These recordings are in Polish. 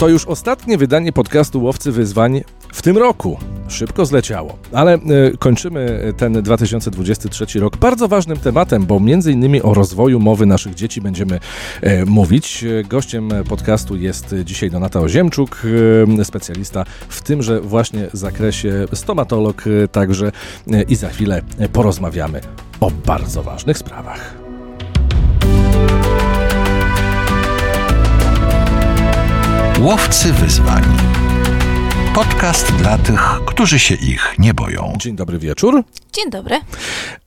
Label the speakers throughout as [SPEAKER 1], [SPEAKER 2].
[SPEAKER 1] To już ostatnie wydanie podcastu Łowcy Wyzwań w tym roku. Szybko zleciało. Ale e, kończymy ten 2023 rok bardzo ważnym tematem, bo między innymi o rozwoju mowy naszych dzieci będziemy e, mówić. Gościem podcastu jest dzisiaj Donata Oziemczuk, e, specjalista w tymże właśnie zakresie, stomatolog także i za chwilę porozmawiamy o bardzo ważnych sprawach.
[SPEAKER 2] Łowcy wyzwań. Podcast dla tych, którzy się ich nie boją.
[SPEAKER 1] Dzień dobry wieczór.
[SPEAKER 3] Dzień dobry.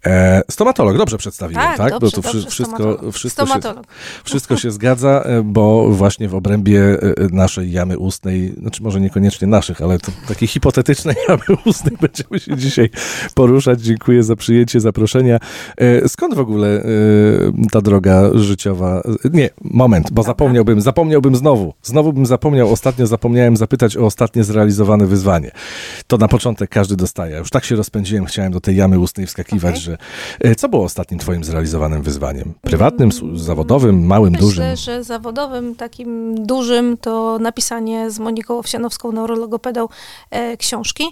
[SPEAKER 1] E, stomatolog, dobrze przedstawiłem,
[SPEAKER 3] tak?
[SPEAKER 1] tak?
[SPEAKER 3] Dobrze,
[SPEAKER 1] bo to
[SPEAKER 3] dobrze,
[SPEAKER 1] wszystko,
[SPEAKER 3] stomatolog.
[SPEAKER 1] wszystko,
[SPEAKER 3] stomatolog.
[SPEAKER 1] Się, wszystko się zgadza, e, bo właśnie w obrębie e, naszej jamy ustnej, znaczy może niekoniecznie naszych, ale to takiej hipotetycznej jamy ustnej będziemy się dzisiaj poruszać. Dziękuję za przyjęcie zaproszenia. E, skąd w ogóle ta droga życiowa? Nie, moment, bo zapomniałbym, zapomniałbym znowu. Znowu bym zapomniał, ostatnio zapomniałem zapytać o ostatnie zrealizowane wyzwanie. To na początek każdy dostaje. Już tak się rozpędziłem, chciałem do tej jamy ustnej wskakiwać, okay. że e, co było ostatnim twoim zrealizowanym wyzwaniem? Prywatnym, zawodowym, małym,
[SPEAKER 3] Myślę,
[SPEAKER 1] dużym?
[SPEAKER 3] Myślę, że zawodowym, takim dużym to napisanie z Moniką Owsianowską, neurologopedą, e, książki.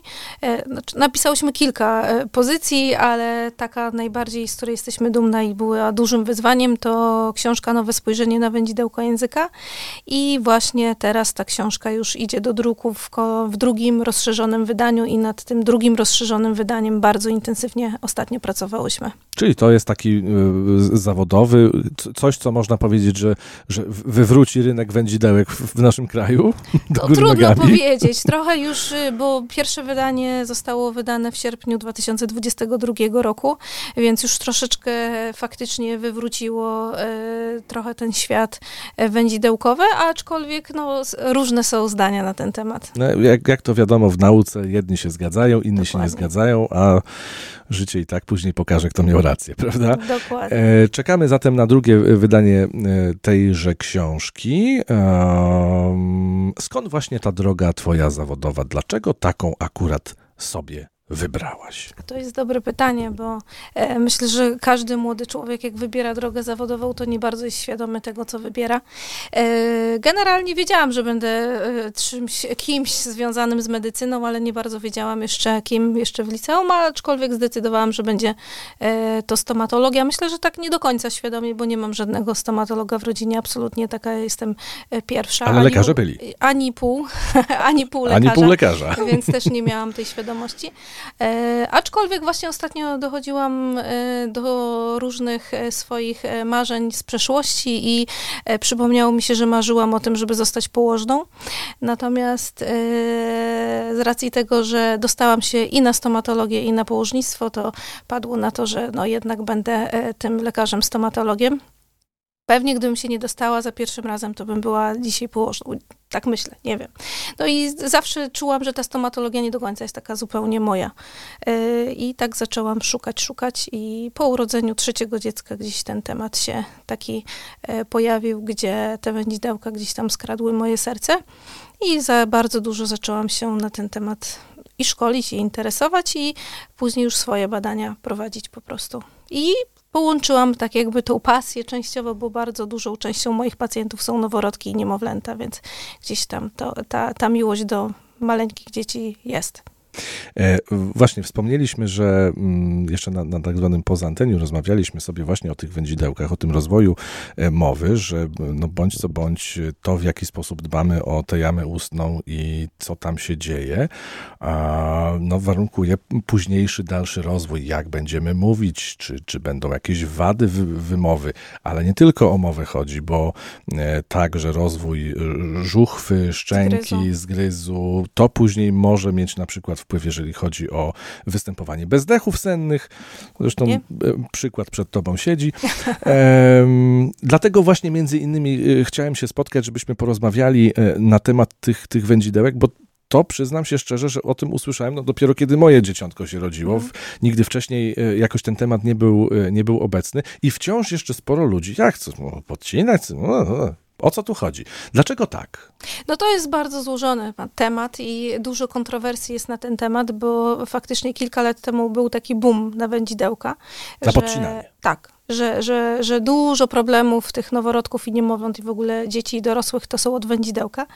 [SPEAKER 3] E, znaczy, napisałyśmy kilka e, pozycji, ale taka najbardziej, z której jesteśmy dumne i była dużym wyzwaniem, to książka Nowe spojrzenie na wędzidełko języka i właśnie teraz ta książka już idzie do druku w, w drugim rozszerzonym wydaniu i nad tym drugim rozszerzonym wydaniem bardzo intensywnie ostatnio pracowałyśmy.
[SPEAKER 1] Czyli to jest taki y, zawodowy, coś, co można powiedzieć, że, że wywróci rynek wędzidełek w, naszym kraju?
[SPEAKER 3] To trudno nogami. powiedzieć. Trochę już, y, bo pierwsze wydanie zostało wydane w sierpniu 2022 roku, więc już troszeczkę faktycznie wywróciło y, trochę ten świat y, wędzidełkowy, aczkolwiek no, różne są zdania na ten temat.
[SPEAKER 1] No, jak, jak to wiadomo, w nauce jedni się zgadzają, inni Dokładnie. się nie zgadzają, a życie i tak później pokaże, kto miał rację, prawda?
[SPEAKER 3] Dokładnie.
[SPEAKER 1] E, czekamy zatem na drugie wydanie e, tejże książki. Skąd właśnie ta droga twoja zawodowa? Dlaczego taką akurat sobie wybrałaś?
[SPEAKER 3] To jest dobre pytanie, bo e, myślę, że każdy młody człowiek, jak wybiera drogę zawodową, to nie bardzo jest świadomy tego, co wybiera. E, generalnie wiedziałam, że będę e, czymś, kimś związanym z medycyną, ale nie bardzo wiedziałam jeszcze, kim jeszcze w liceum, aczkolwiek zdecydowałam, że będzie e, to stomatologia. Myślę, że tak nie do końca świadomie, bo nie mam żadnego stomatologa w rodzinie, absolutnie taka jestem e, pierwsza.
[SPEAKER 1] Ale ani, lekarze byli.
[SPEAKER 3] Ani pół, ani pół lekarza.
[SPEAKER 1] Ani pół lekarza.
[SPEAKER 3] Więc też nie miałam tej świadomości. E, aczkolwiek właśnie ostatnio dochodziłam e, do różnych e, swoich e, marzeń z przeszłości i przypomniało mi się, że marzyłam o tym, żeby zostać położną. Natomiast z racji tego, że dostałam się i na stomatologię, i na położnictwo, to padło na to, że no jednak będę tym lekarzem stomatologiem. Pewnie gdybym się nie dostała za pierwszym razem, to bym była dzisiaj położną. Tak myślę, nie wiem. No i zawsze czułam, że ta stomatologia nie do końca jest taka zupełnie moja. Yy, I tak zaczęłam szukać, szukać i po urodzeniu trzeciego dziecka gdzieś ten temat się taki yy, pojawił, gdzie te wędzidełka gdzieś tam skradły moje serce i za bardzo dużo zaczęłam się na ten temat i szkolić, i interesować i później już swoje badania prowadzić po prostu. I połączyłam tak jakby tą pasję częściowo, bo bardzo dużą częścią moich pacjentów są noworodki i niemowlęta, więc gdzieś tam to, ta, ta miłość do maleńkich dzieci jest.
[SPEAKER 1] E, właśnie wspomnieliśmy, że mm, jeszcze na, na tak zwanym poza anteniu rozmawialiśmy sobie właśnie o tych wędzidełkach, o tym rozwoju e, mowy, że no bądź co bądź to, w jaki sposób dbamy o tę jamę ustną i co tam się dzieje, no warunkuje późniejszy, dalszy rozwój, jak będziemy mówić, czy, czy będą jakieś wady wy, wymowy, ale nie tylko o mowę chodzi, bo e, także rozwój żuchwy, szczęki, zgryzu. zgryzu, to później może mieć na przykład wpływ, jeżeli chodzi o występowanie bezdechów sennych. Zresztą Nie? E, przykład przed tobą siedzi. dlatego właśnie między innymi e, chciałem się spotkać, żebyśmy porozmawiali e, na temat tych, tych wędzidełek, bo to przyznam się szczerze, że o tym usłyszałem no dopiero kiedy moje dzieciątko się rodziło. Mm. Nigdy wcześniej jakoś ten temat nie był, nie był obecny i wciąż jeszcze sporo ludzi, jak co, no, podcinać, no, no, o co tu chodzi? Dlaczego tak?
[SPEAKER 3] No to jest bardzo złożony temat i dużo kontrowersji jest na ten temat, bo faktycznie kilka lat temu był taki boom na wędzidełka.
[SPEAKER 1] Na podcinanie.
[SPEAKER 3] Tak, że, że, że dużo problemów tych noworodków i niemowląt i w ogóle dzieci i dorosłych to są od wędzidełka.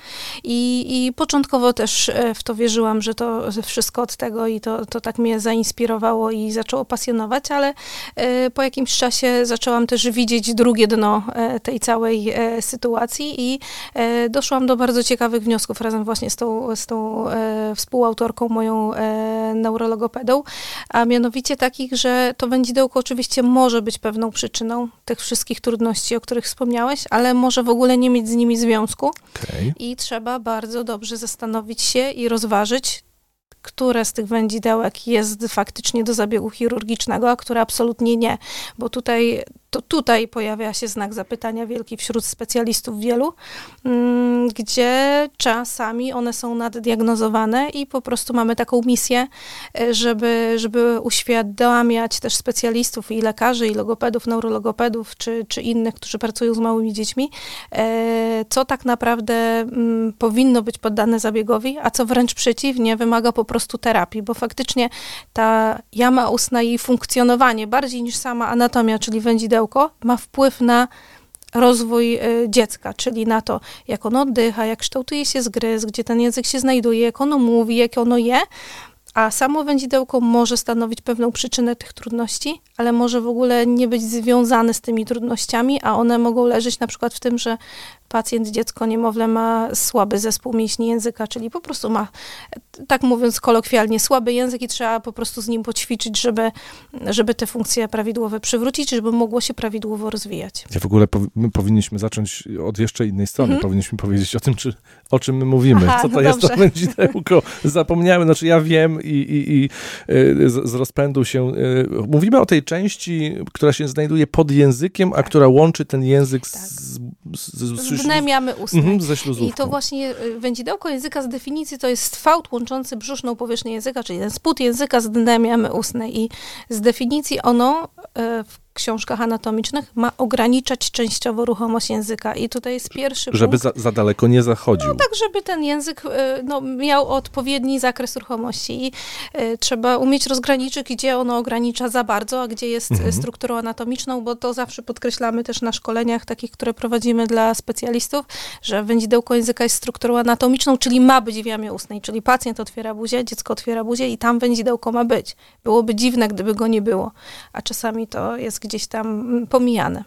[SPEAKER 3] I, i początkowo też e, w to wierzyłam, że to wszystko od tego i to, to tak mnie zainspirowało i zaczęło pasjonować, ale e, po jakimś czasie zaczęłam też widzieć drugie dno e, tej całej sytuacji i doszłam do bardzo ciekawych wniosków razem właśnie z tą, z tą współautorką, moją neurologopedą, a mianowicie takich, że to wędzidełko oczywiście może być pewną przyczyną tych wszystkich trudności, o których wspomniałeś, ale może w ogóle nie mieć z nimi związku. Okay. I trzeba bardzo dobrze zastanowić się i rozważyć, które z tych wędzidełek jest faktycznie do zabiegu chirurgicznego, a które absolutnie nie. Bo tutaj to tutaj pojawia się znak zapytania wielki wśród specjalistów wielu, mm, gdzie czasami one są naddiagnozowane i po prostu mamy taką misję, e, żeby, żeby uświadamiać też specjalistów i lekarzy, i logopedów, neurologopedów, czy, czy innych, którzy pracują z małymi dziećmi, e, co tak naprawdę mm, powinno być poddane zabiegowi, a co wręcz przeciwnie, wymaga po prostu terapii, bo faktycznie ta jama ustna i funkcjonowanie, bardziej niż sama anatomia, czyli wędzidełko, ma wpływ na rozwój y, dziecka, czyli na to, jak ono oddycha, jak kształtuje się zgryz, gdzie ten język się znajduje, jak ono mówi, jak ono je, a samo wędzidełko może stanowić pewną przyczynę tych trudności, ale może w ogóle nie być związane z tymi trudnościami, a one mogą leżeć na przykład w tym, że pacjent, dziecko, niemowlę ma słaby zespół mięśni języka, czyli po prostu ma, tak mówiąc kolokwialnie, słaby język i trzeba po prostu z nim poćwiczyć, żeby, żeby te funkcje prawidłowe przywrócić, żeby mogło się prawidłowo rozwijać.
[SPEAKER 1] Ja w ogóle my powinniśmy zacząć od jeszcze innej strony. Mhm. Powinniśmy powiedzieć o tym, czy, o czym my mówimy. Aha, Co to no jest dobrze. to wędzidełko? Zapomniałem, znaczy ja wiem i, i, i y, z, z rozpędu się... Y, mówimy o tej części, która się znajduje pod językiem, a tak. która łączy ten język tak. z, z,
[SPEAKER 3] z, z wnemiamy ustnej. Mhm, ze I to właśnie y, wędzidełko języka z definicji to jest fałd łączący brzuszną powierzchnię języka, czyli ten spód języka z dnem jamy ustnej. I z definicji ono w książkach anatomicznych ma ograniczać częściowo ruchomość języka. I tutaj jest pierwszy
[SPEAKER 1] Żeby za, za, daleko nie zachodził.
[SPEAKER 3] No tak, żeby ten język e, no, miał odpowiedni zakres ruchomości. I y, trzeba umieć rozgraniczyć, gdzie ono ogranicza za bardzo, a gdzie jest mhm. strukturą anatomiczną, bo to zawsze podkreślamy też na szkoleniach takich, które prowadzimy dla specjalistów, że wędzidełko języka jest strukturą anatomiczną, czyli ma być w jamie ustnej, czyli pacjent otwiera buzię, dziecko otwiera buzię i tam wędzidełko ma być. Byłoby dziwne, gdyby go nie było, a czasami to jest gdzieś tam pomijane.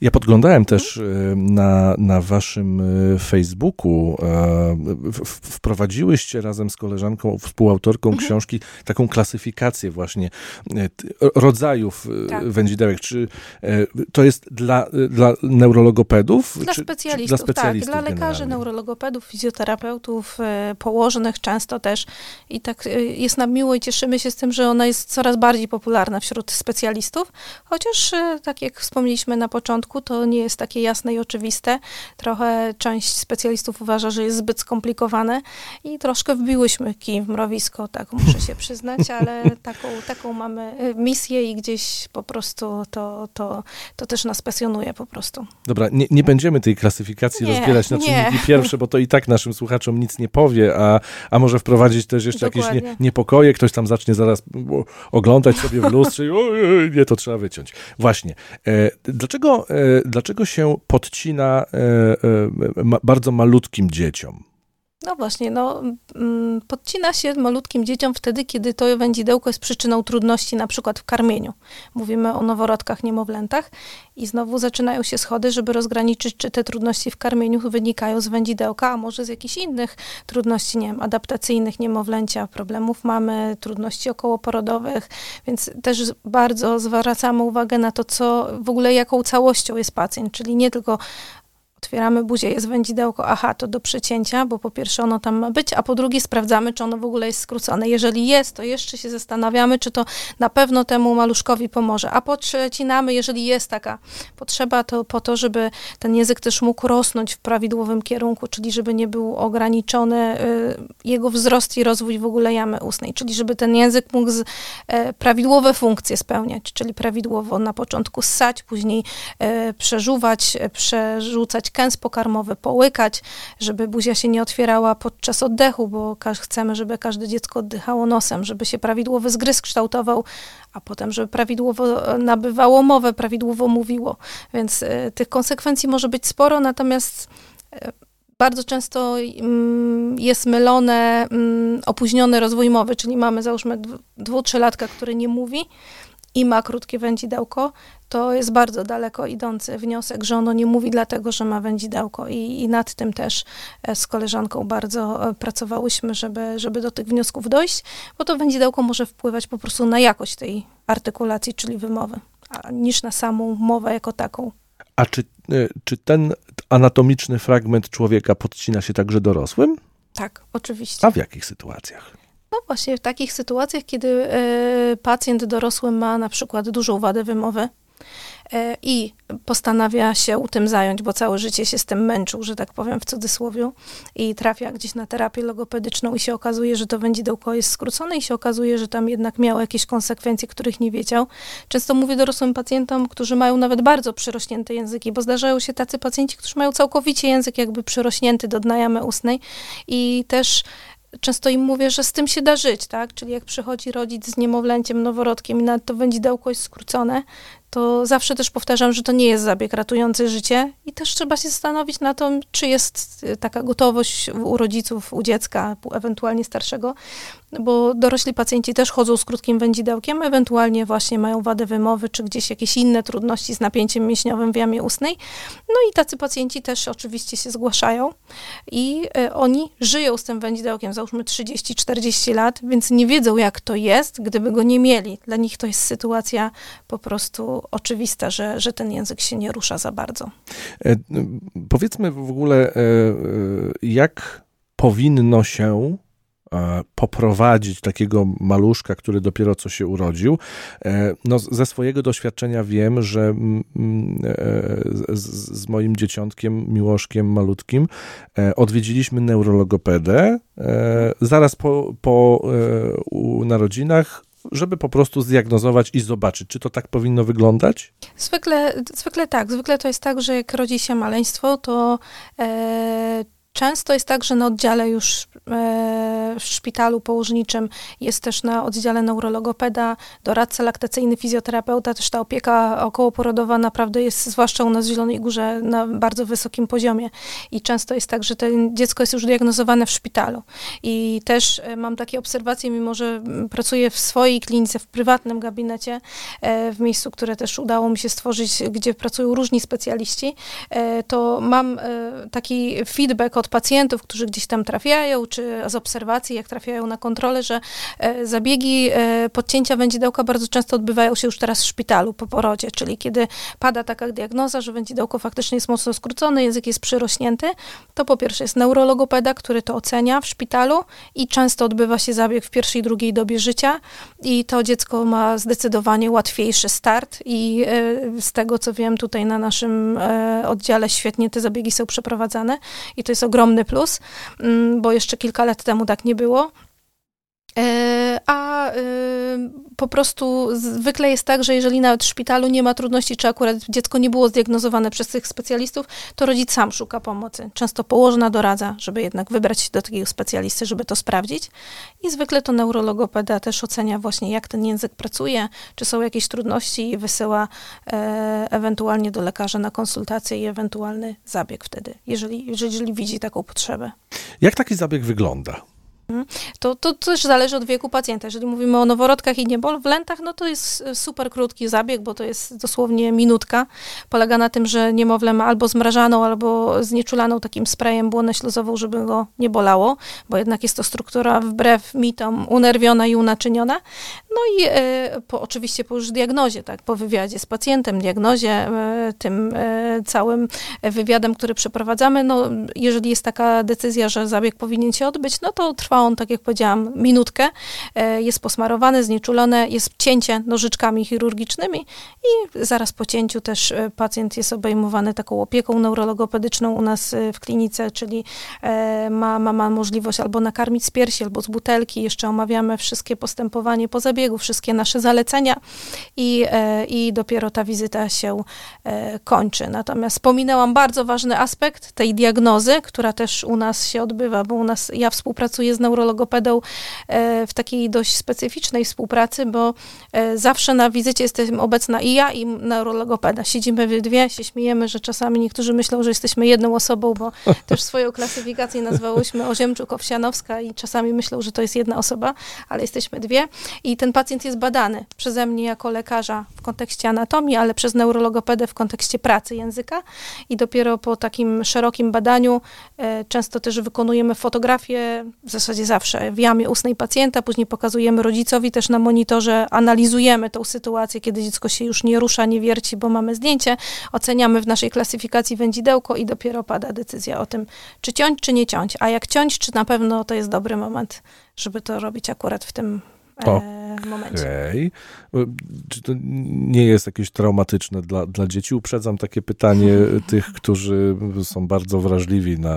[SPEAKER 1] Ja podglądałem też e, na, na waszym e, Facebooku. E, wprowadziłyście razem z koleżanką, współautorką mhm. książki taką klasyfikację właśnie rodzajów tak. wędzidełek. Czy to jest dla, dla neurologopedów?
[SPEAKER 3] Dla
[SPEAKER 1] czy,
[SPEAKER 3] specjalistów, czy dla specjalistów tak. Dla lekarzy, neurologopedów, fizjoterapeutów, położnych często też. I tak jest nam miło i cieszymy się z tym, że ona jest coraz bardziej popularna wśród specjalistów. Chociaż, tak jak wspomnieliśmy na początku, początku, to nie jest takie jasne i oczywiste. Trochę część specjalistów uważa, że jest zbyt skomplikowane i troszkę wbiłyśmy kij w mrowisko, tak muszę się przyznać, ale taką, taką mamy y, misję i gdzieś po prostu to, to, to też nas pasjonuje po prostu.
[SPEAKER 1] Dobra, nie, nie będziemy tej klasyfikacji nie, rozdzielać na czynniki pierwsze, bo to i tak naszym słuchaczom nic nie powie, a, a może wprowadzić też jeszcze Dokładnie. jakieś nie, niepokoje, ktoś tam zacznie zaraz oglądać sobie w lustrze i ojej, nie, to trzeba wyciąć. Właśnie. E, dlaczego E, dlaczego się podcina e, e, bardzo malutkim dzieciom?
[SPEAKER 3] No właśnie, no, mm, podcina się malutkim dzieciom wtedy, kiedy to wędzidełko jest przyczyną trudności na przykład w karmieniu. Mówimy o noworodkach, niemowlętach i znowu zaczynają się schody, żeby rozgraniczyć, czy te trudności w karmieniu wynikają z wędzidełka, a może z jakichś innych trudności, nie wiem, adaptacyjnych niemowlęcia, problemów mamy, trudności okołoporodowych, więc też bardzo zwracamy uwagę na to, co w ogóle jaką całością jest pacjent, czyli nie tylko otwieramy buzię, jest wędzidełko, aha, to do przecięcia, bo po pierwsze ono tam ma być, a po drugie sprawdzamy, czy ono w ogóle jest skrócone. Jeżeli jest, to jeszcze się zastanawiamy, czy to na pewno temu maluszkowi pomoże. A podprzecinamy, jeżeli jest taka potrzeba, to po to, żeby ten język też mógł rosnąć w prawidłowym kierunku, czyli żeby nie był ograniczony y, jego wzrost i rozwój w ogóle jamy ustnej, czyli żeby ten język mógł z, y, prawidłowe funkcje spełniać, czyli prawidłowo na początku ssać, później y, przeżuwać, przerzucać kęs pokarmowy, połykać, żeby buzia się nie otwierała podczas oddechu, bo chcemy, żeby każde dziecko oddychało nosem, żeby się prawidłowy zgryz kształtował, a potem, żeby prawidłowo e, nabywało mowę, prawidłowo mówiło. Więc y, tych konsekwencji może być sporo, natomiast y, bardzo często mm, jest mylone mm, opóźniony rozwój mowy, czyli mamy załóżmy dwu, trzylatka, który nie mówi i ma krótkie wędzidełko, to jest bardzo daleko idący wniosek, że ono nie mówi dlatego, że ma wędzidełko i, i nad tym też e, z koleżanką bardzo e, pracowałyśmy, żeby, żeby do tych wniosków dojść, bo to wędzidełko może wpływać po prostu na jakość tej artykulacji, czyli wymowy, niż na samą mowę jako taką.
[SPEAKER 1] A czy, e, czy ten anatomiczny fragment człowieka podcina się także dorosłym?
[SPEAKER 3] Tak, oczywiście.
[SPEAKER 1] A w jakich sytuacjach?
[SPEAKER 3] No właśnie w takich sytuacjach, kiedy y, pacjent dorosły ma na przykład dużą wadę wymowy, E, i postanawia się tym zająć, bo całe życie się z tym męczył, że tak powiem w cudzysłowie, i trafia gdzieś na terapię logopedyczną i się okazuje, że to wędzidełko jest skrócone i się okazuje, że tam jednak miało jakieś konsekwencje, których nie wiedział. Często mówię dorosłym pacjentom, którzy mają nawet bardzo przyrośnięte języki, bo zdarzają się tacy pacjenci, którzy mają całkowicie język jakby przyrośnięty do dna jamy ustnej i też często im mówię, że z tym się da żyć, tak? Czyli jak przychodzi rodzic z niemowlęciem, noworodkiem i nawet to wędzidełko jest skrócone, to zawsze też powtarzam, że to nie jest zabieg ratujący życie i też trzeba się zastanowić na to, czy jest y, taka gotowość u rodziców, u dziecka, ewentualnie starszego, bo dorośli pacjenci też chodzą z krótkim wędzidełkiem, ewentualnie właśnie mają wadę wymowy, czy gdzieś jakieś inne trudności z napięciem mięśniowym w jamie ustnej. No i tacy pacjenci też oczywiście się zgłaszają i y, oni żyją z tym wędzidełkiem, załóżmy 30-40 lat, więc nie wiedzą jak to jest, gdyby go nie mieli. Dla nich to jest sytuacja po prostu oczywista, że, że ten język się nie rusza za bardzo.
[SPEAKER 1] E, powiedzmy w ogóle, e, e, jak powinno się poprowadzić takiego maluszka, który dopiero co się urodził. No, ze swojego doświadczenia wiem, że z, z moim dzieciątkiem, miłoszkiem malutkim, odwiedziliśmy neurologopedę. Zaraz po, po narodzinach żeby po prostu zdiagnozować i zobaczyć, czy to tak powinno wyglądać?
[SPEAKER 3] Zwykle, zwykle tak. Zwykle to jest tak, że jak rodzi się maleństwo, to e, Często jest tak, że na oddziale już e, w szpitalu położniczym jest też na oddziale neurologopeda, doradca laktacyjny, fizjoterapeuta, też ta opieka okołoporodowa naprawdę jest, zwłaszcza u nas w Zielonej Górze, na bardzo wysokim poziomie. I często jest tak, że to dziecko jest już diagnozowane w szpitalu. I też e, mam takie obserwacje, mimo że pracuję w swojej klinice, w prywatnym gabinecie, e, w miejscu, które też udało mi się stworzyć, gdzie pracują różni specjaliści, to mam taki feedback od pacjentów, którzy gdzieś tam trafiają, czy z obserwacji, jak trafiają na kontrolę, że e, zabiegi e, podcięcia wędzidełka bardzo często odbywają się już teraz w szpitalu po porodzie, czyli kiedy pada taka diagnoza, że wędzidełko faktycznie jest mocno skrócone, język jest przyrośnięty, to po pierwsze jest neurologopeda, który to ocenia w szpitalu i często odbywa się zabieg w pierwszej i drugiej dobie życia i to dziecko ma zdecydowanie łatwiejszy start i e, z tego co wiem tutaj na naszym oddziale świetnie te zabiegi są przeprowadzane i to jest ogromny plus, mm, bo jeszcze kilka lat temu tak nie było. E, a y, po prostu zwykle jest tak, że jeżeli nawet w szpitalu nie ma trudności, czy akurat dziecko nie było zdiagnozowane przez tych specjalistów, to rodzic sam szuka pomocy. Często położna doradza, żeby jednak wybrać się do takiego specjalisty, żeby to sprawdzić. I zwykle to neurologopeda też ocenia właśnie, jak ten język pracuje, czy są jakieś trudności i wysyła e, ewentualnie do lekarza na konsultację i ewentualny zabieg wtedy, jeżeli, jeżeli widzi taką potrzebę.
[SPEAKER 1] Jak taki zabieg wygląda?
[SPEAKER 3] Mhm. To, to też zależy od wieku pacjenta. Jeżeli mówimy o noworodkach i niemowlętach, no to jest super krótki zabieg, bo to jest dosłownie minutka. Polega na tym, że niemowlę ma albo zmrażaną, albo znieczulaną takim sprayem błonę śluzową, żeby go nie bolało, bo jednak jest to struktura wbrew mitom unerwiona i unaczyniona. No i e, po, oczywiście po już diagnozie, tak, po wywiadzie z pacjentem, diagnozie, e, tym e, całym wywiadem, który przeprowadzamy, no jeżeli jest taka decyzja, że zabieg powinien się odbyć, no to trwa on, tak jak powiedziałam, minutkę, jest posmarowany, znieczulone, jest cięcie nożyczkami chirurgicznymi i zaraz po cięciu też pacjent jest obejmowany taką opieką neurologopedyczną u nas w klinice, czyli ma, ma, ma możliwość albo nakarmić z piersi, albo z butelki. Jeszcze omawiamy wszystkie postępowanie po zabiegu wszystkie nasze zalecenia i, i dopiero ta wizyta się kończy. Natomiast wspominałam bardzo ważny aspekt tej diagnozy, która też u nas się odbywa, bo u nas ja współpracuję z neurologopedą w takiej dość specyficznej współpracy, bo zawsze na wizycie jestem obecna i ja, i neurologopeda. Siedzimy w dwie, się śmiejemy, że czasami niektórzy myślą, że jesteśmy jedną osobą, bo też swoją klasyfikację nazwałyśmy Oziemczuk-Owsianowska i czasami myślą, że to jest jedna osoba, ale jesteśmy dwie. I ten pacjent jest badany przeze mnie jako lekarza w kontekście anatomii, ale przez neurologopedę w kontekście pracy języka. I dopiero po takim szerokim badaniu e, często też wykonujemy fotografię, w zasadzie zawsze w jamie ustnej pacjenta, później pokazujemy rodzicowi też na monitorze, analizujemy tą sytuację, kiedy dziecko się już nie rusza, nie wierci, bo mamy zdjęcie, oceniamy w naszej klasyfikacji wędzidełko i dopiero pada decyzja o tym, czy ciąć, czy nie ciąć. A jak ciąć, czy na pewno to jest dobry moment, żeby to robić akurat w tym e, momencie.
[SPEAKER 1] Okej. Okay. Czy to nie jest jakieś traumatyczne dla, dla dzieci? Uprzedzam takie pytanie tych, którzy są bardzo wrażliwi na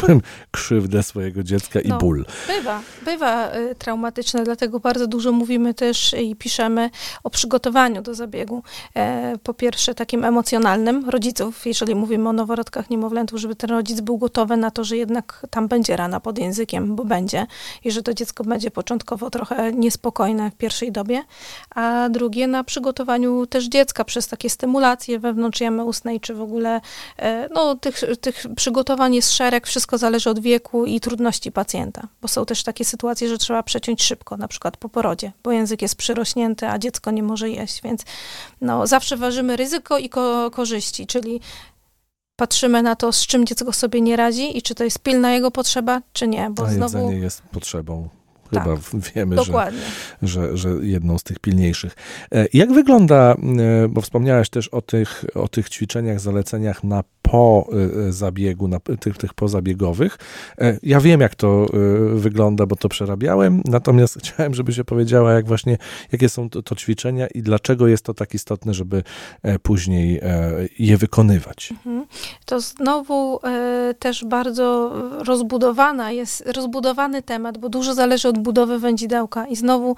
[SPEAKER 1] krzywdę swojego dziecka i
[SPEAKER 3] no,
[SPEAKER 1] ból.
[SPEAKER 3] Bywa, bywa y, traumatyczne, dlatego bardzo dużo mówimy też i piszemy o przygotowaniu do zabiegu. E, po pierwsze takim emocjonalnym rodziców, jeżeli mówimy o noworodkach niemowlętów, żeby ten rodzic był gotowy na to, że jednak tam będzie rana pod językiem, bo będzie i że to dziecko będzie początkowo trochę niespokojne w pierwszej dobie, a drugie na przygotowaniu też dziecka przez takie stymulacje wewnątrz jamy ustnej, czy w ogóle e, no, tych, tych przygotowań jest szereg, wszystko zależy od wieku i trudności pacjenta, bo są też takie sytuacje, że trzeba przeciąć szybko, na przykład po porodzie, bo język jest przyrośnięty, a dziecko nie może jeść, więc no, zawsze ważymy ryzyko i ko korzyści, czyli patrzymy na to, z czym dziecko sobie nie radzi i czy to jest pilna jego potrzeba, czy nie.
[SPEAKER 1] Bo A znowu... jedzenie jest potrzebą Chyba tak, wiemy, że, że, że jedną z tych pilniejszych. E, jak wygląda, e, bo wspomniałeś też o tych, o tych ćwiczeniach, zaleceniach na po y, zabiegu, na tych, tych pozabiegowych. E, ja wiem, jak to wygląda, bo to przerabiałem, natomiast chciałem, żeby się powiedziała, jak właśnie, jakie są to, to ćwiczenia i dlaczego jest to tak istotne, żeby e, później e, je wykonywać. Mhm.
[SPEAKER 3] To znowu też bardzo rozbudowana jest, rozbudowany temat, bo dużo zależy od budowy wędzidełka. I znowu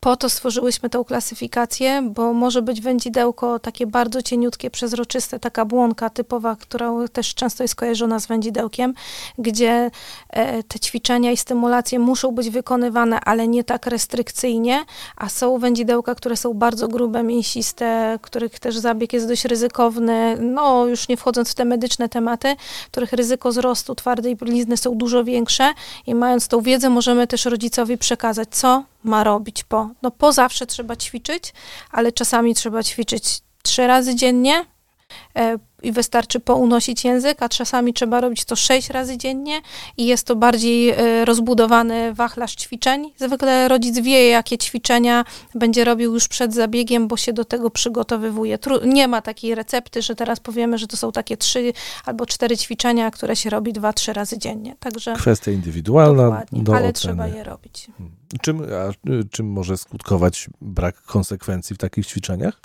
[SPEAKER 3] po to stworzyłyśmy tą klasyfikację, bo może być wędzidełko takie bardzo cieniutkie, przezroczyste, taka błonka typowa, która też często jest kojarzona z wędzidełkiem, gdzie e, te ćwiczenia i stymulacje muszą być wykonywane, ale nie tak restrykcyjnie, a są wędzidełka, które są bardzo grube, mięsiste, których też zabieg jest dość ryzykowny, no już nie wchodząc w te medyczne tematy, których ryzyko wzrostu twardej blizny są dużo większe i mając tą wiedzę możemy też rodzicowi przekazać, co ma robić po. No po zawsze trzeba ćwiczyć, ale czasami trzeba ćwiczyć trzy razy dziennie i wystarczy pounosić język, a czasami trzeba robić to sześć razy dziennie i jest to bardziej e, rozbudowany wachlarz ćwiczeń. Zwykle rodzic wie, jakie ćwiczenia będzie robił już przed zabiegiem, bo się do tego przygotowywuje. Nie ma takiej recepty, że teraz powiemy, że to są takie trzy albo cztery ćwiczenia, które się robi dwa, trzy razy dziennie. Także
[SPEAKER 1] Kwestia indywidualna,
[SPEAKER 3] dokładnie,
[SPEAKER 1] do
[SPEAKER 3] ale
[SPEAKER 1] oceny.
[SPEAKER 3] trzeba je robić. Hmm.
[SPEAKER 1] Czym, a, czym może skutkować brak konsekwencji w takich ćwiczeniach?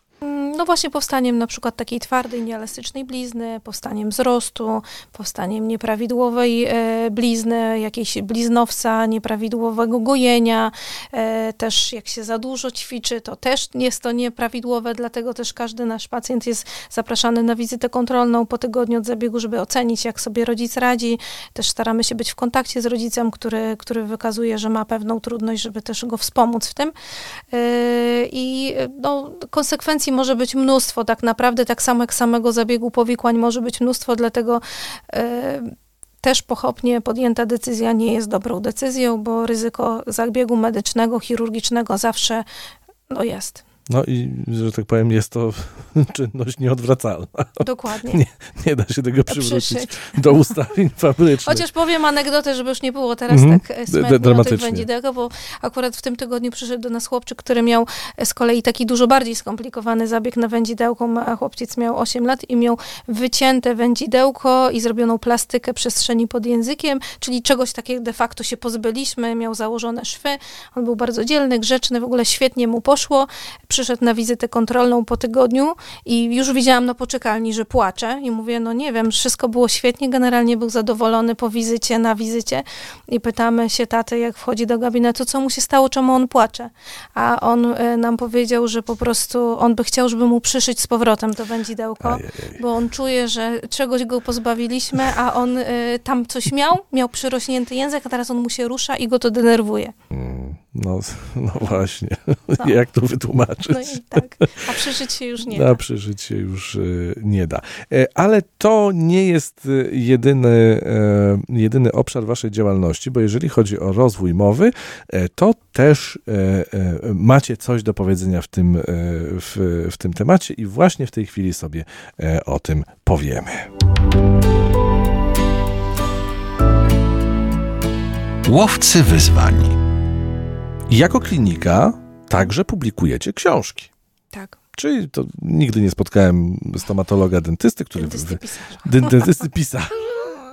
[SPEAKER 3] No właśnie powstaniem na przykład takiej twardej, nieelastycznej blizny, powstaniem wzrostu, powstaniem nieprawidłowej e, blizny, jakiejś bliznowca, nieprawidłowego gojenia. E, też jak się za dużo ćwiczy, to też jest to nieprawidłowe, dlatego też każdy nasz pacjent jest zapraszany na wizytę kontrolną po tygodniu od zabiegu, żeby ocenić, jak sobie rodzic radzi. Też staramy się być w kontakcie z rodzicem, który, który wykazuje, że ma pewną trudność, żeby też go wspomóc w tym. E, I no, konsekwencji może być mnóstwo, tak naprawdę, tak samo jak samego zabiegu powikłań może być mnóstwo, dlatego e, też pochopnie podjęta decyzja nie jest dobrą decyzją, bo ryzyko zabiegu medycznego, chirurgicznego zawsze no, jest.
[SPEAKER 1] No i, że tak powiem, jest to czynność nieodwracalna.
[SPEAKER 3] Dokładnie.
[SPEAKER 1] Nie, nie da się tego przywrócić do ustawień fabrycznych.
[SPEAKER 3] Chociaż powiem anegdotę, żeby już nie było teraz mm -hmm. tak smętnie dramatycznie. bo akurat w tym tygodniu przyszedł do nas chłopczyk, który miał z kolei taki dużo bardziej skomplikowany zabieg na wędzidełko, a chłopciec miał 8 lat i miał wycięte wędzidełko i zrobioną plastykę przestrzeni pod językiem, czyli czegoś takiego de facto się pozbyliśmy, miał założone szwy, on był bardzo dzielny, grzeczny, w ogóle świetnie mu poszło, przyszedł na wizytę kontrolną po tygodniu i już widziałam na poczekalni, że płacze i mówię, no nie wiem, wszystko było świetnie, generalnie był zadowolony po wizycie, na wizycie i pytamy się taty, jak wchodzi do gabinetu, co mu się stało, czemu on płacze. A on y, nam powiedział, że po prostu on by chciał, żeby mu przyszyć z powrotem to wędzidełko,
[SPEAKER 1] Ajajaj.
[SPEAKER 3] bo on czuje, że czegoś go pozbawiliśmy, a on y, tam coś miał, miał przyrośnięty język, a teraz on mu się rusza i go to denerwuje.
[SPEAKER 1] Mm, No, no właśnie.
[SPEAKER 3] No.
[SPEAKER 1] Jak to wytłumaczyć?
[SPEAKER 3] No i tak. A przeżyć się już nie da.
[SPEAKER 1] przeżyć się już y, nie da. E, Ale to nie jest y, jedyny, e, jedyny obszar waszej działalności, bo jeżeli chodzi o rozwój mowy, e, to też macie coś do powiedzenia w tym, w, w tym temacie i właśnie w tej chwili sobie o tym powiemy.
[SPEAKER 2] Łowcy wyzwań.
[SPEAKER 1] Jako klinika także publikujecie książki.
[SPEAKER 3] Tak.
[SPEAKER 1] Czyli to nigdy nie spotkałem stomatologa dentysty, który
[SPEAKER 3] Dentysty pisarza.
[SPEAKER 1] Dentysty pisarza.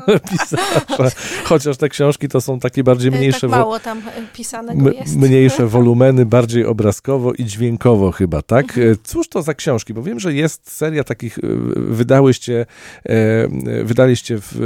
[SPEAKER 1] pisarza. Chociaż te książki to są takie bardziej mniejsze,
[SPEAKER 3] tak
[SPEAKER 1] wo-
[SPEAKER 3] mało tam e, pisanego jest.
[SPEAKER 1] mniejsze wolumeny, bardziej obrazkowo i dźwiękowo chyba, tak? E, Cóż to za książki? Bo wiem, że jest seria takich, e, wydałyście, e, wydaliście w,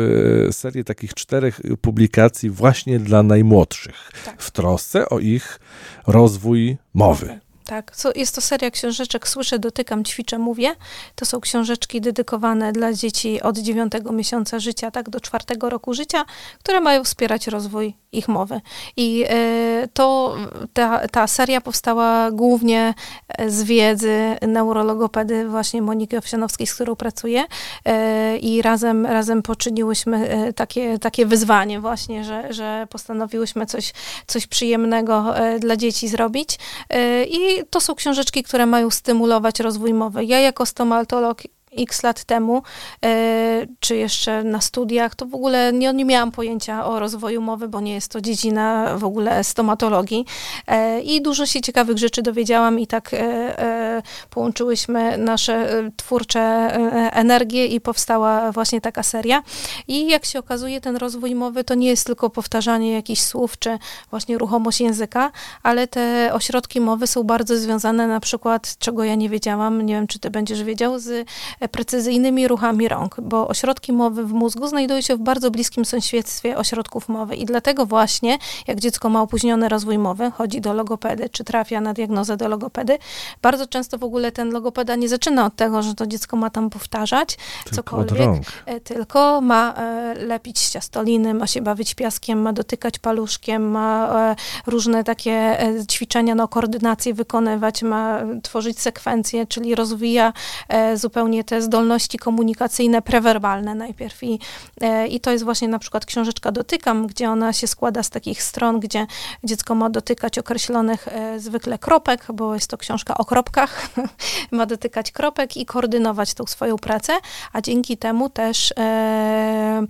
[SPEAKER 1] e, serię takich czterech publikacji właśnie dla najmłodszych,
[SPEAKER 3] Tak.
[SPEAKER 1] w trosce o ich rozwój mowy.
[SPEAKER 3] Tak, jest to seria książeczek Słyszę, dotykam, ćwiczę, mówię. To są książeczki dedykowane dla dzieci od 9 miesiąca życia, tak, do czwartego roku życia, które mają wspierać rozwój ich mowy. I e, to, ta, ta seria powstała głównie e, z wiedzy neurologopedy właśnie Moniki Owsianowskiej, z którą pracuję e, i razem, razem poczyniłyśmy takie, takie wyzwanie właśnie, że, że postanowiłyśmy coś, coś przyjemnego dla dzieci zrobić. I to są książeczki, które mają stymulować rozwój mowy. Ja jako stomatolog x lat temu, e, czy jeszcze na studiach, to w ogóle nie, nie miałam pojęcia o rozwoju mowy, bo nie jest to dziedzina w ogóle stomatologii. E, I dużo się ciekawych rzeczy dowiedziałam i tak e, połączyłyśmy nasze twórcze energie i powstała właśnie taka seria. I jak się okazuje, ten rozwój mowy to nie jest tylko powtarzanie jakichś słów, czy właśnie ruchomość języka, ale te ośrodki mowy są bardzo związane na przykład, czego ja nie wiedziałam, nie wiem, czy ty będziesz wiedział, z precyzyjnymi ruchami rąk, bo ośrodki mowy w mózgu znajdują się w bardzo bliskim sąsiedztwie ośrodków mowy i dlatego właśnie, jak dziecko ma opóźniony rozwój mowy, chodzi do logopedy, czy trafia na diagnozę do logopedy, bardzo często w ogóle ten logopeda nie zaczyna od tego, że to dziecko ma tam powtarzać
[SPEAKER 1] Tylko
[SPEAKER 3] cokolwiek. E, tylko ma e, lepić ciastoliny, ma się bawić piaskiem, ma dotykać paluszkiem, ma e, różne takie ćwiczenia na koordynację wykonywać, ma tworzyć sekwencje, czyli rozwija zupełnie te zdolności komunikacyjne, prewerbalne najpierw. I, e, I to jest właśnie na przykład książeczka Dotykam, gdzie ona się składa z takich stron, gdzie dziecko ma dotykać określonych e, zwykle kropek, bo jest to książka o kropkach, ma dotykać kropek i koordynować tą swoją pracę, a dzięki temu też e,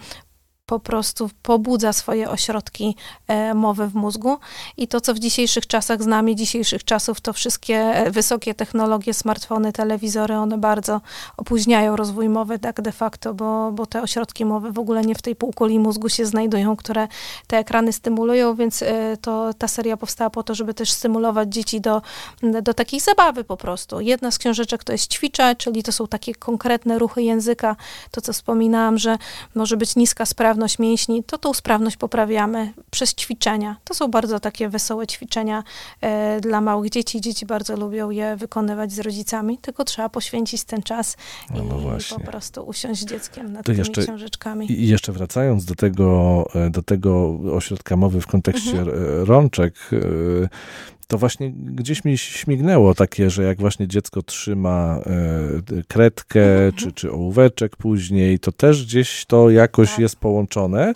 [SPEAKER 3] po prostu pobudza swoje ośrodki e, mowy w mózgu. I to, co w dzisiejszych czasach, z nami dzisiejszych czasów, to wszystkie e, wysokie technologie, smartfony, telewizory, one bardzo opóźniają rozwój mowy tak de facto, bo, bo te ośrodki mowy w ogóle nie w tej półkuli mózgu się znajdują, które te ekrany stymulują, więc e, to ta seria powstała po to, żeby też stymulować dzieci do, do takiej zabawy po prostu. Jedna z książeczek to jest ćwiczę, czyli to są takie konkretne ruchy języka, to co wspominałam, że może być niska sprawność mięśni, to tą sprawność poprawiamy przez ćwiczenia. To są bardzo takie wesołe ćwiczenia e, dla małych dzieci. Dzieci bardzo lubią je wykonywać z rodzicami, tylko trzeba poświęcić ten czas
[SPEAKER 1] No, no
[SPEAKER 3] i
[SPEAKER 1] właśnie.
[SPEAKER 3] po prostu usiąść z dzieckiem nad
[SPEAKER 1] To
[SPEAKER 3] tymi
[SPEAKER 1] jeszcze-
[SPEAKER 3] książeczkami.
[SPEAKER 1] I jeszcze wracając do tego, e, do tego ośrodka mowy w kontekście
[SPEAKER 3] Mhm.
[SPEAKER 1] e, rączek, to właśnie gdzieś mi śmignęło takie, że jak właśnie dziecko trzyma e, kredkę
[SPEAKER 3] Mhm.
[SPEAKER 1] czy, czy ołóweczek później, to też gdzieś to jakoś
[SPEAKER 3] Tak.
[SPEAKER 1] jest połączone.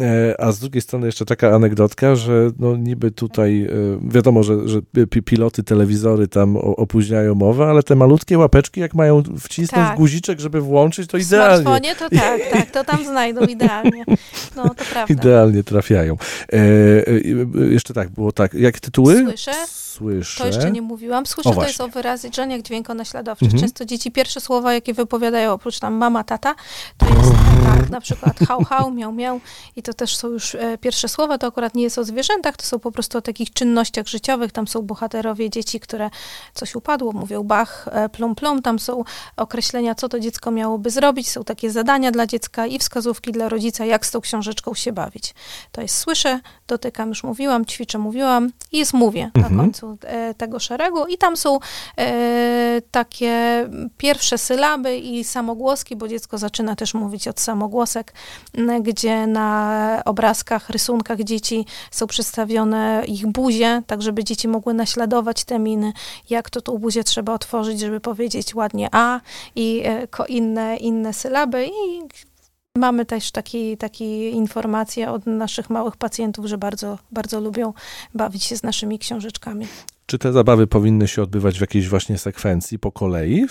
[SPEAKER 1] E, A z drugiej strony jeszcze taka anegdotka, że no niby tutaj e, wiadomo, że, że pi- piloty, telewizory tam opóźniają mowę, ale te malutkie łapeczki, jak mają wcisnąć
[SPEAKER 3] Tak.
[SPEAKER 1] guziczek, żeby włączyć, to
[SPEAKER 3] W
[SPEAKER 1] idealnie.
[SPEAKER 3] smartfonie to tak, tak, to tam znajdą idealnie. No to prawda.
[SPEAKER 1] Idealnie trafiają. E, jeszcze tak, było tak. Jak tytuły?
[SPEAKER 3] Słyszę.
[SPEAKER 1] Słyszę.
[SPEAKER 3] To jeszcze nie mówiłam. Słyszę, to jest o wyrażeniach dźwiękonaśladowczych.
[SPEAKER 1] Mhm.
[SPEAKER 3] Często dzieci pierwsze słowa, jakie wypowiadają, oprócz tam mama, tata, to jest tak, na przykład hał, hał, miał, miał i to też są już e, pierwsze słowa. To akurat nie jest o zwierzętach, to są po prostu o takich czynnościach życiowych. Tam są bohaterowie dzieci, które coś upadło, mówią bach, e, plum, plum. Tam są określenia, co to dziecko miałoby zrobić. Są takie zadania dla dziecka i wskazówki dla rodzica, jak z tą książeczką się bawić. To jest słyszę, dotykam, już mówiłam, ćwiczę, mówiłam i jest mówię
[SPEAKER 1] Mhm.
[SPEAKER 3] na końcu e, tego szeregu. I tam są e, takie pierwsze sylaby i samogłoski, bo dziecko zaczyna też mówić od samogłosek, gdzie na obrazkach, rysunkach dzieci są przedstawione ich buzie, tak żeby dzieci mogły naśladować te miny, jak to tą buzię trzeba otworzyć, żeby powiedzieć ładnie A i e, inne, inne sylaby i Mamy też taki, takie informacje od naszych małych pacjentów, że bardzo, bardzo lubią bawić się z naszymi książeczkami.
[SPEAKER 1] Czy te zabawy powinny się odbywać w jakiejś właśnie sekwencji po kolei?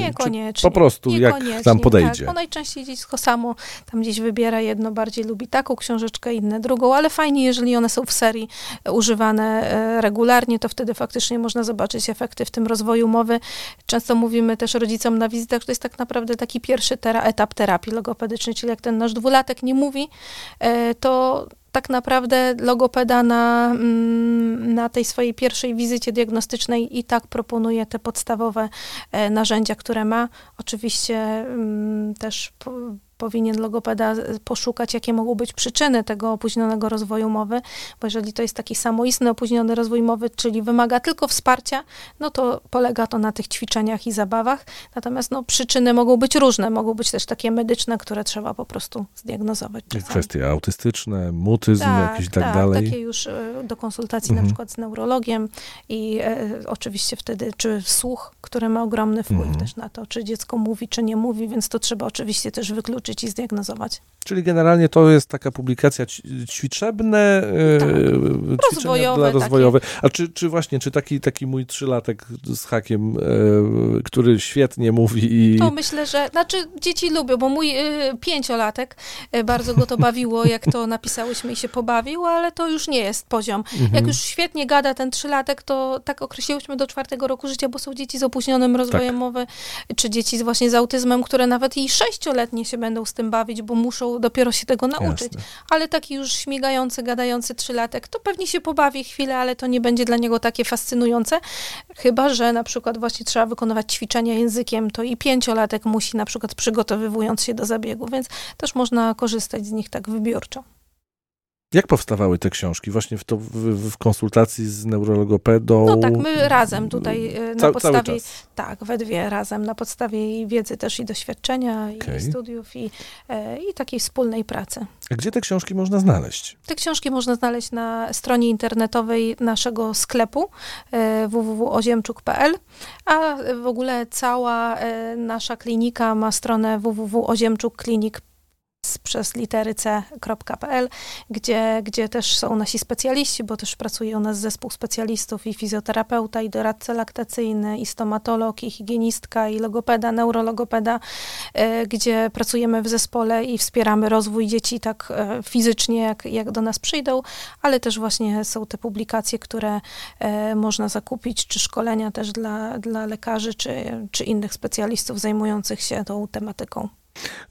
[SPEAKER 3] Niekoniecznie.
[SPEAKER 1] po prostu jak tam podejdzie?
[SPEAKER 3] Tak, najczęściej dziecko samo tam gdzieś wybiera jedno, bardziej lubi taką książeczkę, inne drugą, ale fajnie, jeżeli one są w serii e, używane e, regularnie, to wtedy faktycznie można zobaczyć efekty w tym rozwoju mowy. Często mówimy też rodzicom na wizytach, że to jest tak naprawdę taki pierwszy tera, etap terapii logopedycznej, czyli jak ten nasz dwulatek nie mówi, e, to tak naprawdę logopeda na, mm, na tej swojej pierwszej wizycie diagnostycznej i tak proponuje te podstawowe e, narzędzia, które ma. Oczywiście mm, też powinien logopeda poszukać, jakie mogą być przyczyny tego opóźnionego rozwoju mowy, bo jeżeli to jest taki samoistny opóźniony rozwój mowy, czyli wymaga tylko wsparcia, no to polega to na tych ćwiczeniach i zabawach. Natomiast no, przyczyny mogą być różne, mogą być też takie medyczne, które trzeba po prostu zdiagnozować. czasami.
[SPEAKER 1] Kwestie autystyczne, mutyzm jakiś i tak, dalej.
[SPEAKER 3] takie już e, do konsultacji
[SPEAKER 1] Mhm.
[SPEAKER 3] na przykład z neurologiem i e, oczywiście wtedy, czy słuch, który ma ogromny wpływ
[SPEAKER 1] Mhm.
[SPEAKER 3] też na to, czy dziecko mówi, czy nie mówi, więc to trzeba oczywiście też wykluczyć i zdiagnozować.
[SPEAKER 1] Czyli generalnie to jest taka publikacja ćwiczebne, e,
[SPEAKER 3] Tak.
[SPEAKER 1] ćwiczenia
[SPEAKER 3] Rozwojowe
[SPEAKER 1] dla
[SPEAKER 3] takie.
[SPEAKER 1] rozwojowe. A czy, czy właśnie, czy taki, taki mój trzylatek z hakiem, e, który świetnie mówi i...
[SPEAKER 3] To myślę, że, znaczy dzieci lubią, bo mój y, pięciolatek, bardzo go to bawiło, jak to napisałyśmy i się pobawił, ale to już nie jest poziom.
[SPEAKER 1] Mhm.
[SPEAKER 3] Jak już świetnie gada ten trzylatek, to tak określiłyśmy do czwartego roku życia, bo są dzieci z opóźnionym rozwojem
[SPEAKER 1] Tak.
[SPEAKER 3] mowy, czy dzieci właśnie z autyzmem, które nawet i sześcioletnie się będą z tym bawić, bo muszą dopiero się tego nauczyć.
[SPEAKER 1] Jasne.
[SPEAKER 3] Ale taki już śmigający, gadający trzylatek, to pewnie się pobawi chwilę, ale to nie będzie dla niego takie fascynujące. Chyba, że na przykład właśnie trzeba wykonywać ćwiczenia językiem, to i pięciolatek musi na przykład przygotowywując się do zabiegu, więc też można korzystać z nich tak wybiórczo.
[SPEAKER 1] Jak powstawały te książki? Właśnie w, to, w, w konsultacji z neurologopedą?
[SPEAKER 3] No tak, my razem tutaj e, na
[SPEAKER 1] Ca-
[SPEAKER 3] podstawie, tak, we dwie razem, na podstawie i wiedzy też i doświadczenia,
[SPEAKER 1] Okej.
[SPEAKER 3] i studiów, i, e, i takiej wspólnej pracy.
[SPEAKER 1] A gdzie te książki można znaleźć?
[SPEAKER 3] Te książki można znaleźć na stronie internetowej naszego sklepu e, www.oziemczuk.pl, a w ogóle cała nasza klinika ma stronę www.oziemczukklinik przez litery c.pl, gdzie, gdzie też są nasi specjaliści, bo też pracuje u nas zespół specjalistów i fizjoterapeuta, i doradca laktacyjny, i stomatolog, i higienistka, i logopeda, neurologopeda, e, gdzie pracujemy w zespole i wspieramy rozwój dzieci tak e, fizycznie, jak, jak do nas przyjdą, ale też właśnie są te publikacje, które e, można zakupić, czy szkolenia też dla, dla lekarzy, czy, czy innych specjalistów zajmujących się tą tematyką.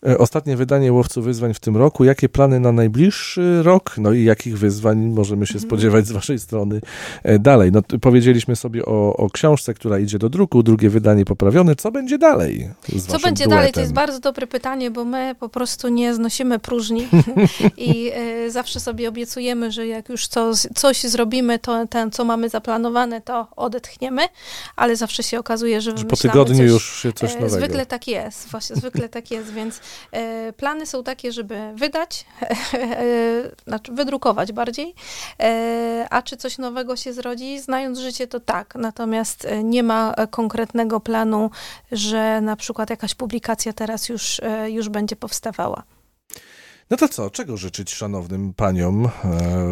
[SPEAKER 1] E, Ostatnie wydanie Łowców Wyzwań w tym roku. Jakie plany na najbliższy rok? No i jakich wyzwań możemy się
[SPEAKER 3] Mhm.
[SPEAKER 1] spodziewać z waszej strony e, dalej? No, powiedzieliśmy sobie o, o książce, która idzie do druku, drugie wydanie poprawione. Co będzie dalej
[SPEAKER 3] Co będzie
[SPEAKER 1] duetem?
[SPEAKER 3] dalej? To jest bardzo dobre pytanie, bo my po prostu nie znosimy próżni i e, zawsze sobie obiecujemy, że jak już co, coś zrobimy, to ten, co mamy zaplanowane, to odetchniemy, ale zawsze się okazuje, że
[SPEAKER 1] Że po tygodniu
[SPEAKER 3] coś,
[SPEAKER 1] już się coś nowego.
[SPEAKER 3] Zwykle tak jest, właśnie zwykle tak jest, więc e, plany są takie, żeby wydać, e, znaczy wydrukować bardziej, e, a czy coś nowego się zrodzi, znając życie, to tak, natomiast e, nie ma konkretnego planu, że na przykład jakaś publikacja teraz już, już będzie powstawała.
[SPEAKER 1] No to co? Czego życzyć szanownym paniom?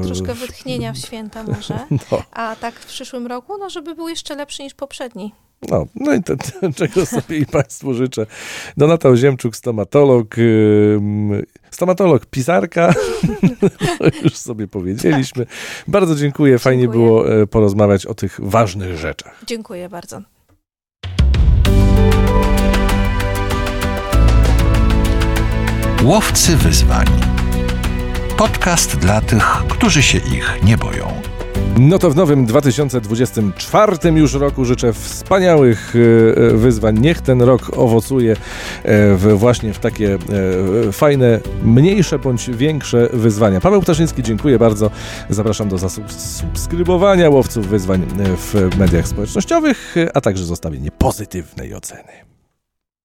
[SPEAKER 3] Troszkę wytchnienia w święta może,
[SPEAKER 1] No.
[SPEAKER 3] a tak w przyszłym roku, no żeby był jeszcze lepszy niż poprzedni.
[SPEAKER 1] No, no i to, to, czego sobie i Państwu życzę. Donata Oziemczuk, stomatolog, stomatolog, pisarka, to już sobie powiedzieliśmy. Bardzo dziękuję, fajnie
[SPEAKER 3] Dziękuję.
[SPEAKER 1] było e, porozmawiać o tych ważnych rzeczach.
[SPEAKER 3] Dziękuję bardzo.
[SPEAKER 2] Łowcy wyzwań. Podcast dla tych, którzy się ich nie boją.
[SPEAKER 1] No to w nowym 2024 już roku życzę wspaniałych e, e, wyzwań. Niech ten rok owocuje e, w, właśnie w takie fajne, mniejsze bądź większe wyzwania. Paweł Ptaszyński, dziękuję bardzo. Zapraszam do zasubskrybowania łowców wyzwań w mediach społecznościowych, a także zostawienie pozytywnej oceny.